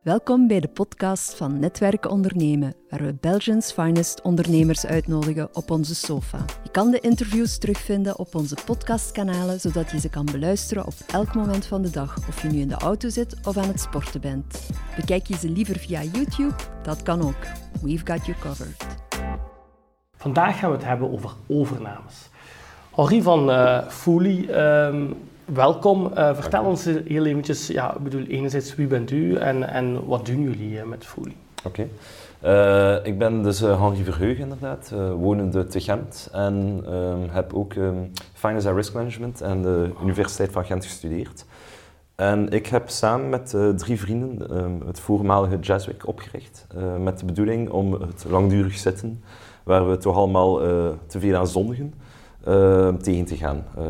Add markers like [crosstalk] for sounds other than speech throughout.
Welkom bij de podcast van Netwerken Ondernemen, waar we Belgians finest ondernemers uitnodigen op onze sofa. Je kan de interviews terugvinden op onze podcastkanalen, zodat je ze kan beluisteren op elk moment van de dag, of je nu in de auto zit of aan het sporten bent. Bekijk je ze liever via YouTube? Dat kan ook. We've got you covered. Vandaag gaan we het hebben over overnames. Henri van uh, Fouli, ehm, welkom. Uh, vertel ons heel eventjes, ja, ik bedoel, enerzijds wie bent u en, en wat doen jullie uh, met Fouli? Oké. Okay. ik ben dus Henri Verheugen inderdaad, wonende te Gent en ehm, heb ook um, Finance and Risk Management aan de Universiteit van Gent gestudeerd. En ik heb samen met drie vrienden um, het voormalige Jazzwick opgericht, met de bedoeling om het langdurig zitten waar we toch allemaal te veel aan zondigen, uh, tegen te gaan. Uh,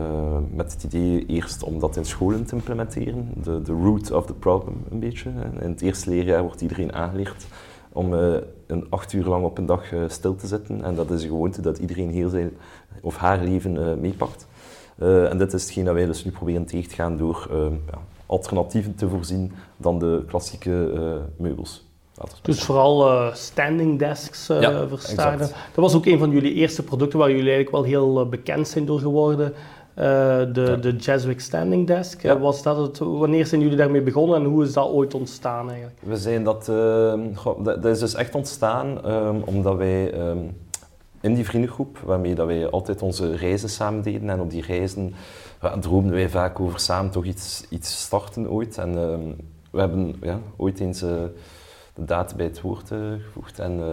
met het idee eerst om dat in scholen te implementeren, de, de root of the problem een beetje. In het eerste leerjaar wordt iedereen aangeleerd om een acht uur lang op een dag stil te zitten. En dat is een gewoonte dat iedereen heel zijn of haar leven meepakt. en dit is hetgeen dat wij dus nu proberen tegen te gaan door ja, alternatieven te voorzien dan de klassieke meubels. Dus vooral uh, standing desks uh, ja, Dat was ook een van jullie eerste producten waar jullie eigenlijk wel heel uh, bekend zijn door geworden. de, ja. de Jazzwick Standing Desk. Ja. was dat het, wanneer zijn jullie daarmee begonnen en hoe is dat ooit ontstaan eigenlijk? We zijn dat, ehm, dat, is dus echt ontstaan um, omdat wij um, in die vriendengroep, waarmee dat wij altijd onze reizen samen deden en op die reizen droomden wij vaak over samen toch iets, iets starten ooit. En we hebben ja, ooit eens daad bij het woord uh, gevoegd. En uh,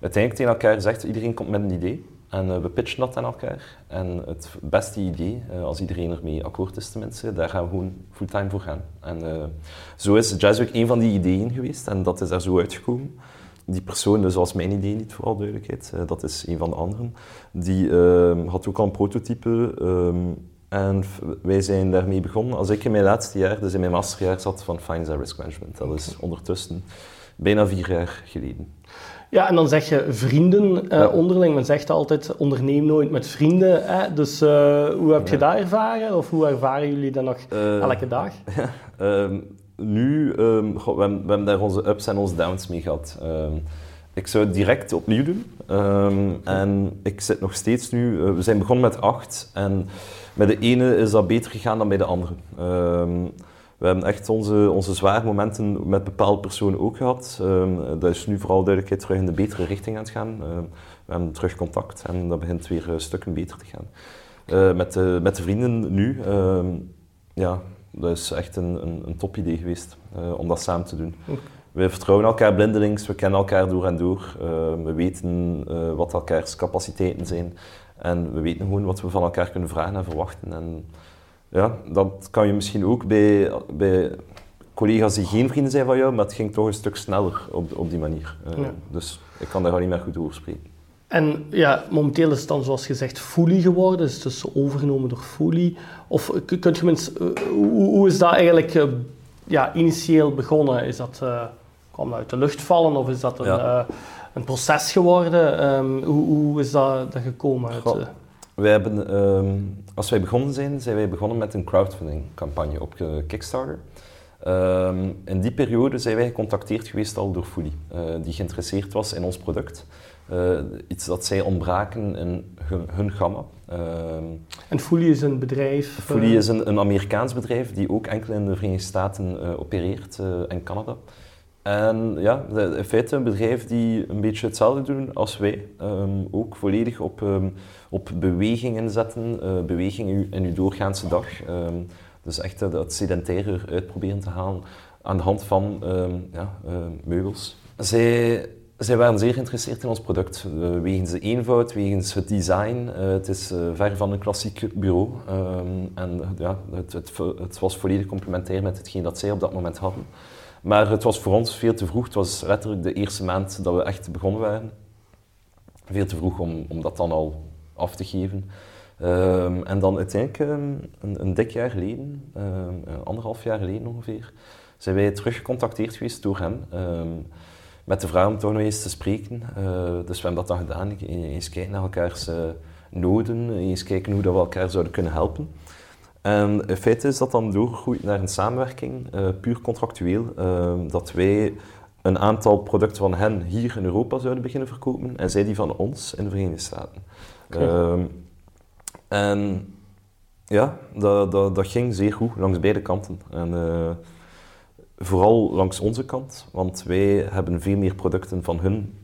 uiteindelijk tegen elkaar gezegd, iedereen komt met een idee. En uh, we pitchen dat aan elkaar. En het beste idee, uh, als iedereen ermee akkoord is tenminste, daar gaan we gewoon fulltime voor gaan. En zo is Jazzwick een van die ideeën geweest en dat is er zo uitgekomen. Die persoon, dus was mijn idee niet, vooral duidelijkheid, dat is een van de anderen, die ehm, had ook al een prototype ehm, en wij zijn daarmee begonnen als ik in mijn laatste jaar, dus in mijn masterjaar zat van Finance and Risk Management. Dat is ondertussen bijna vier jaar geleden. Ja, en dan zeg je vrienden uh, onderling. Men zegt altijd, onderneem nooit met vrienden. Hè? Dus uh, hoe heb je ja. dat ervaren? Of hoe ervaren jullie dat nog uh, elke dag? [laughs] Ja, um, nu, um, goh, we, hebben, we, hebben, daar onze ups en onze downs mee gehad. Um, ik zou het direct opnieuw doen. en ik zit nog steeds nu... we zijn begonnen met acht. En met de ene is dat beter gegaan dan bij de andere. Um, we hebben echt onze, onze zware momenten met bepaalde personen ook gehad. Um, dat is nu vooral duidelijkheid terug in de betere richting aan het gaan. We hebben terug contact en dat begint weer uh, stukken beter te gaan. Uh, met, de, met de vrienden nu, ja, dat is echt een, een, een top idee geweest om dat samen te doen. Okay. We vertrouwen elkaar blindelings, we kennen elkaar door en door. we weten wat elkaars capaciteiten zijn. En we weten gewoon wat we van elkaar kunnen vragen en verwachten. En ja, dat kan je misschien ook bij, bij collega's die geen vrienden zijn van jou, maar het ging toch een stuk sneller op, op die manier. Uh, ja. Dus ik kan daar niet meer goed over spreken. En ja, momenteel is het dan zoals gezegd Fully geworden, is dus overgenomen door Fully. Of kunt je mensen, hoe, hoe, is dat eigenlijk ja, initieel begonnen? Is dat, kwam dat uit de lucht vallen of is dat een... Ja een proces geworden. Um, hoe, hoe, is dat, dat gekomen? Uit, uh... wij hebben, um, als wij begonnen zijn, zijn wij begonnen met een crowdfunding campagne op uh, Kickstarter. Um, in die periode zijn wij gecontacteerd geweest al door uh, die geïnteresseerd was in ons product. iets dat zij ontbraken in hun, hun gamma. en Fully is een bedrijf? Fully is een, een, Amerikaans bedrijf die ook enkel in de Verenigde Staten opereert en Canada. En ja, in feite een bedrijf die een beetje hetzelfde doen als wij. Um, ook volledig op, um, op bewegingen zetten, uh, beweging in uw doorgaanse dag. Um, dus echt uh, dat sedentaire uit proberen te halen aan de hand van ja, meubels. Zij, zij waren zeer geïnteresseerd in ons product, uh, wegens de eenvoud, wegens het design. het is ver van een klassiek bureau. en ja, het, het, het was volledig complementair met hetgeen dat zij op dat moment hadden. Maar het was voor ons veel te vroeg. Het was letterlijk de eerste maand dat we echt begonnen waren. Veel te vroeg om, om dat dan al af te geven. Um, en dan uiteindelijk um, een, een, dik jaar geleden, um, anderhalf jaar geleden ongeveer, zijn wij teruggecontacteerd geweest door hem. met de vraag om toch nog eens te spreken. Uh, dus we hebben dat dan gedaan. Eens kijken naar elkaars uh, noden, eens kijken hoe dat we elkaar zouden kunnen helpen. En in feite is dat dan doorgegroeid naar een samenwerking, uh, puur contractueel, uh, dat wij een aantal producten van hen hier in Europa zouden beginnen verkopen en zij die van ons in de Verenigde Staten. Okay. Ehm, en ja, dat, dat, dat ging zeer goed langs beide kanten. En, uh, vooral langs onze kant, want wij hebben veel meer producten van hun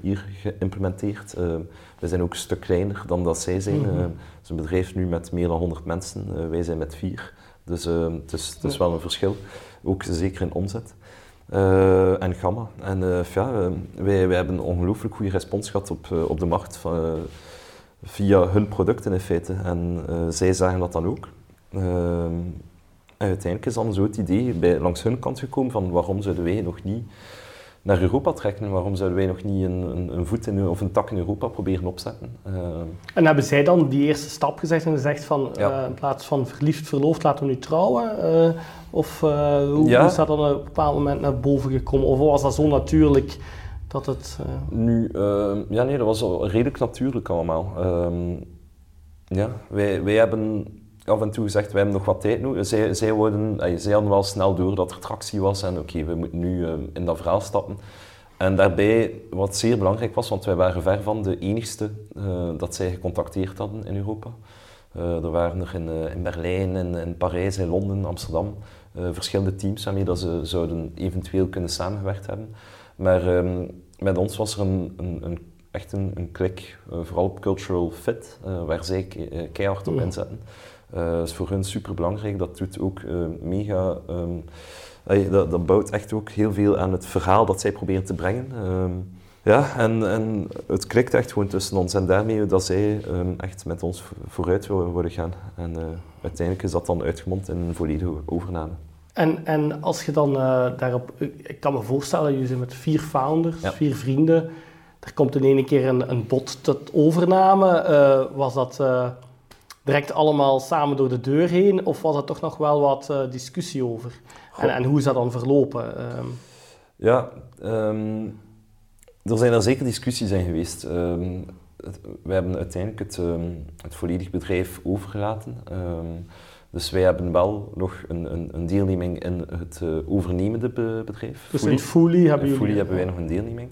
hier geïmplementeerd. Uh, we zijn ook een stuk kleiner dan dat zij zijn. Mm -hmm. het is een bedrijf nu met meer dan 100 mensen, wij zijn met vier. Dus het is, het is wel een verschil, ook zeker in omzet. Uh, en Gamma. En uh, ja, wij, wij hebben een ongelooflijk goede respons gehad op, op de markt van, via hun producten in feite. En zij zagen dat dan ook. en uiteindelijk is dan zo het idee bij, langs hun kant gekomen van waarom zouden wij nog niet naar Europa trekken? Waarom zouden wij nog niet een, een, een voet in, of een tak in Europa proberen opzetten? en hebben zij dan die eerste stap gezegd en gezegd van ja. in plaats van verliefd, verloofd, laten we nu trouwen? Of uh, hoe Ja. is dat dan op een bepaald moment naar boven gekomen? Of was dat zo natuurlijk dat het... eh, Nu, eh, ja nee, dat was redelijk natuurlijk allemaal. Ehm, ja, wij, wij hebben af en toe gezegd, wij hebben nog wat tijd nodig. Zij, zij, worden, eh, zij hadden wel snel door dat er tractie was en oké, we moeten nu eh, in dat verhaal stappen. En daarbij, wat zeer belangrijk was, want wij waren ver van de enigste eh, dat zij gecontacteerd hadden in Europa. Er waren er in, in Berlijn, in, in Parijs, in Londen, Amsterdam verschillende teams waarmee dat ze zouden eventueel kunnen samengewerkt hebben. Maar ehm, met ons was er een, een, een echt een, een klik, vooral op cultural fit, waar zij ke- keihard op inzetten. Dat is voor hun super belangrijk. Dat doet ook eh, mega. ehm, dat, dat bouwt echt ook heel veel aan het verhaal dat zij proberen te brengen. Ehm, ja, en, en het klikt echt gewoon tussen ons en daarmee dat zij ehm, echt met ons vo- vooruit willen worden gaan. En eh, uiteindelijk is dat dan uitgemond in een volledige overname. En, en als je dan daarop... Ik kan me voorstellen, jullie zijn met vier founders, Ja. vier vrienden. Er komt in ene keer een, een bod tot overname. Was dat direct allemaal samen door de deur heen? Of was er toch nog wel wat eh, discussie over? En, en hoe is dat dan verlopen? Ehm, Ja, ehm, er zijn er zeker discussies in geweest. Ehm, het- wij hebben uiteindelijk het, het volledig bedrijf overgelaten. Dus wij hebben wel nog een, een, een deelneming in het eh, overnemende be- bedrijf. dus Fully. in Fully hebben In jullie... Fully hebben wij nog een deelneming.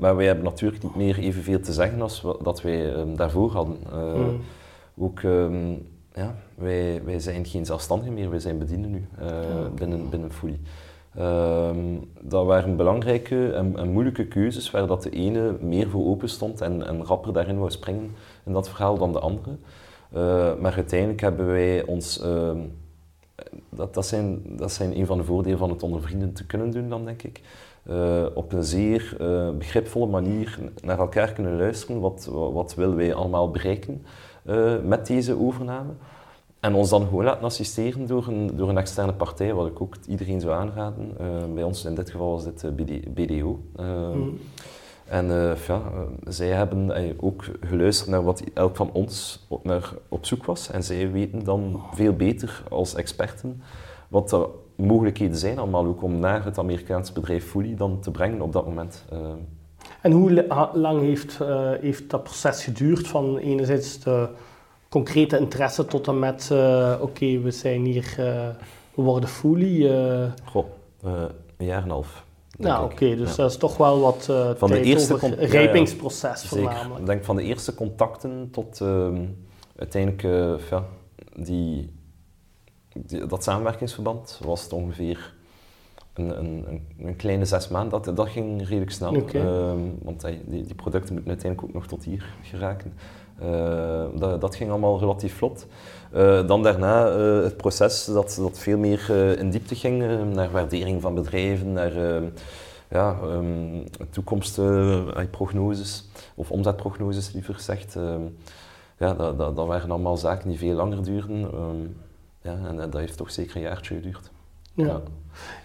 Maar wij hebben natuurlijk niet meer evenveel te zeggen als dat wij daarvoor hadden. Eh, Mm. Ook, ehm, ja, wij, wij zijn geen zelfstandigen meer, wij zijn bedienden nu eh, oké. binnen, binnen Fully. Ehm, dat waren belangrijke en, en moeilijke keuzes waar dat de ene meer voor open stond en, en rapper daarin wou springen in dat verhaal dan de andere. Eh, maar uiteindelijk hebben wij ons... ehm, dat, dat, zijn, dat zijn een van de voordelen van het onder vrienden te kunnen doen dan, denk ik. Eh, op een zeer eh, begripvolle manier naar elkaar kunnen luisteren. Wat, wat, willen wij allemaal bereiken eh, met deze overname? En ons dan gewoon laten assisteren door een, door een externe partij, wat ik ook iedereen zou aanraden. Eh, bij ons in dit geval was dit eh, BD, BDO. Eh, Mm. En eh, ja, eh, zij hebben eh, ook geluisterd naar wat elk van ons op, naar, op zoek was. En zij weten dan veel beter als experten wat de mogelijkheden zijn allemaal ook om naar het Amerikaanse bedrijf Fully dan te brengen op dat moment. En hoe lang heeft, heeft dat proces geduurd van enerzijds de concrete interesse tot en met, oké, we zijn hier, we worden fully. goh, een jaar en een half. Nou, oké, dus Ja. dat is toch wel wat eh Van de eerste ja, Zeker. voornamelijk. Ik denk van de eerste contacten tot ehm, uiteindelijk eh, ja, die, die- dat samenwerkingsverband was het ongeveer een, een, een, kleine zes maanden. Dat, dat ging redelijk snel. Oké. Ehm, want die, die producten moeten uiteindelijk ook nog tot hier geraken. Eh, dat, dat ging allemaal relatief vlot. Eh, dan daarna eh, het proces dat, dat veel meer in diepte ging, naar waardering van bedrijven, naar ja, ehm, toekomstprognoses, of omzetprognoses liever gezegd. Ehm, ja, dat, dat, dat waren allemaal zaken die veel langer duurden. Ehm, ja, en dat heeft toch zeker een jaartje geduurd. Ja.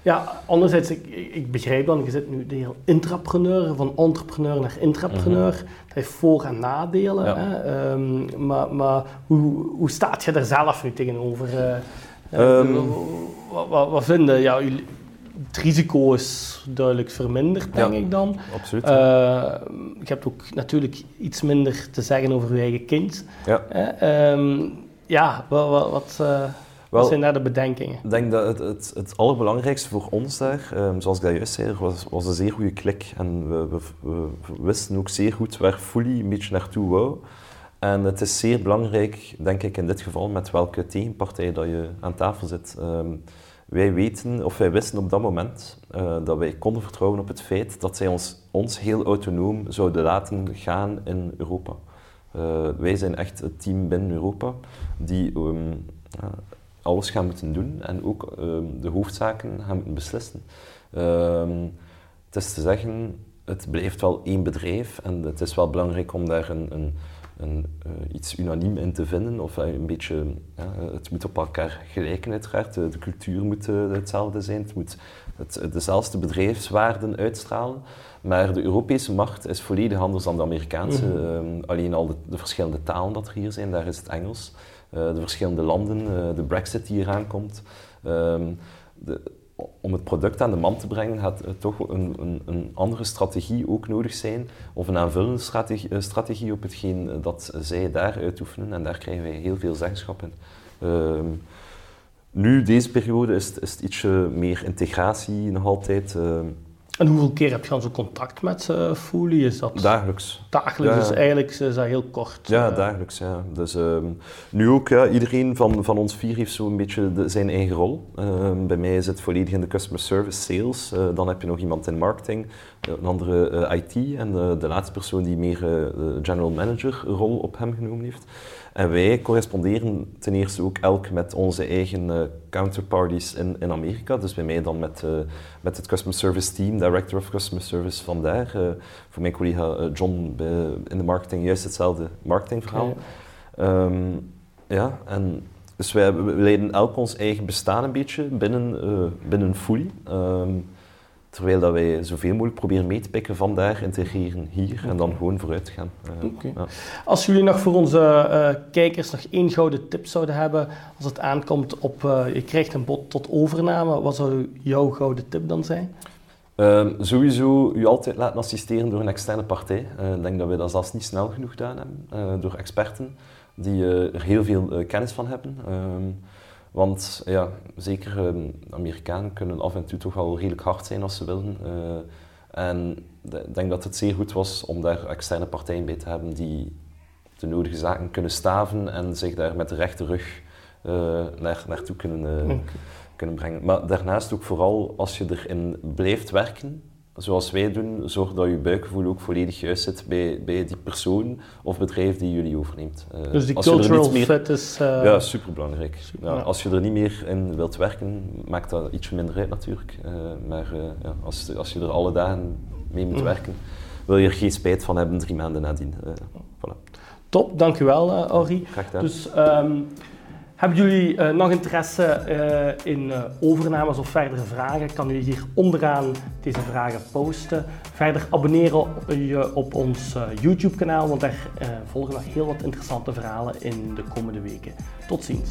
Ja, anderzijds, ik, begrijp dan, je zit nu de heel intrapreneur, van entrepreneur naar intrapreneur. Dat heeft voor- en nadelen. Ja. Hè? Ehm, maar maar hoe, hoe staat je daar zelf nu tegenover? eh? Ehm. Eh, wat, wat, wat vinden? Ja, jullie- het risico is duidelijk verminderd, denk Ja. ik dan. Absoluut. Eh, je hebt ook natuurlijk iets minder te zeggen over je eigen kind. ja. Ehm, ja, wat, wat, wat, wat zijn daar de bedenkingen? Ik denk dat het, het, het allerbelangrijkste voor ons daar, um, zoals ik dat juist zei, was, was een zeer goede klik. En we, we, we, wisten ook zeer goed waar Fully een beetje naartoe wou. En het is zeer belangrijk, denk ik in dit geval, met welke tegenpartij dat je aan tafel zit. Um, wij weten, of wij wisten op dat moment, uh, dat wij konden vertrouwen op het feit dat zij ons, ons heel autonoom zouden laten gaan in Europa. Uh, wij zijn echt het team binnen Europa die um, alles gaan moeten doen en ook um, de hoofdzaken gaan moeten beslissen. het is te zeggen, het blijft wel één bedrijf en het is wel belangrijk om daar een, een een, uh, iets unaniem in te vinden. Of een beetje, ja, het moet op elkaar gelijken uiteraard. De, de cultuur moet uh, hetzelfde zijn. Het moet het, dezelfde bedrijfswaarden uitstralen. Maar de Europese markt is volledig anders dan de Amerikaanse. Mm -hmm. alleen al de, de, verschillende talen dat er hier zijn, daar is het Engels. De verschillende landen, de brexit die eraan komt. De, om het product aan de man te brengen, gaat toch een, een, een, andere strategie ook nodig zijn, of een aanvullende strategie, eh, strategie op hetgeen dat zij daar uitoefenen. En daar krijgen wij heel veel zeggenschap in. Uh, nu, deze periode, is, het ietsje meer integratie nog altijd. En hoeveel keer heb je dan zo contact met uh, Fully? Is dat dagelijks? Dagelijks, ja. dus eigenlijk is dat heel kort. Ja, uh, dagelijks. Ja. Dus uh, nu ook, ja, iedereen van, van ons vier heeft zo'n beetje de, zijn eigen rol. Ehm, bij mij is het volledig in de customer service, sales. Eh, dan heb je nog iemand in marketing, een andere IT en de laatste persoon die meer de general manager rol op hem genomen heeft. En wij corresponderen ten eerste ook elk met onze eigen uh, counterparties in, in Amerika. Dus bij mij dan met, uh, met het Customer Service Team, Director of Customer Service vandaar. Uh, voor mijn collega John in de marketing juist hetzelfde marketingverhaal. Okay. Um, ja, en dus wij, leiden elk ons eigen bestaan een beetje binnen, binnen Fully. Um, Terwijl dat wij zoveel mogelijk proberen mee te pikken van daar, integreren hier en dan gewoon vooruit te gaan. Uh, okay. ja. Als jullie nog voor onze uh, kijkers nog één gouden tip zouden hebben, als het aankomt op uh, je krijgt een bod tot overname, wat zou jouw gouden tip dan zijn? Ehm, sowieso je altijd laten assisteren door een externe partij. ik denk dat we dat zelfs niet snel genoeg gedaan hebben, door experten die er heel veel kennis van hebben. Ehm, want ja, zeker uh, Amerikanen kunnen af en toe toch wel redelijk hard zijn als ze willen. Uh, en ik denk dat het zeer goed was om daar externe partijen bij te hebben die de nodige zaken kunnen staven en zich daar met de rechte rug uh, naar, naartoe kunnen, okay. kunnen brengen. Maar daarnaast ook vooral als je erin blijft werken, zoals wij doen, zorg dat je buikgevoel ook volledig juist zit bij, bij die persoon of bedrijf die jullie overneemt. Uh, dus die cultural meer, fit is... Uh, ja, superbelangrijk. Super, ja, Als je er niet meer in wilt werken, maakt dat iets minder uit natuurlijk. Uh, maar ja, als, als je er alle dagen mee moet mm. werken, wil je er geen spijt van hebben drie maanden nadien. voilà. Top, dankjewel Ori. Graag gedaan. Dus, um, hebben jullie uh, nog interesse uh, in uh, overnames of verdere vragen? Kan jullie hier onderaan deze vragen posten. Verder abonneren je op ons YouTube kanaal, want daar volgen nog heel wat interessante verhalen in de komende weken. Tot ziens.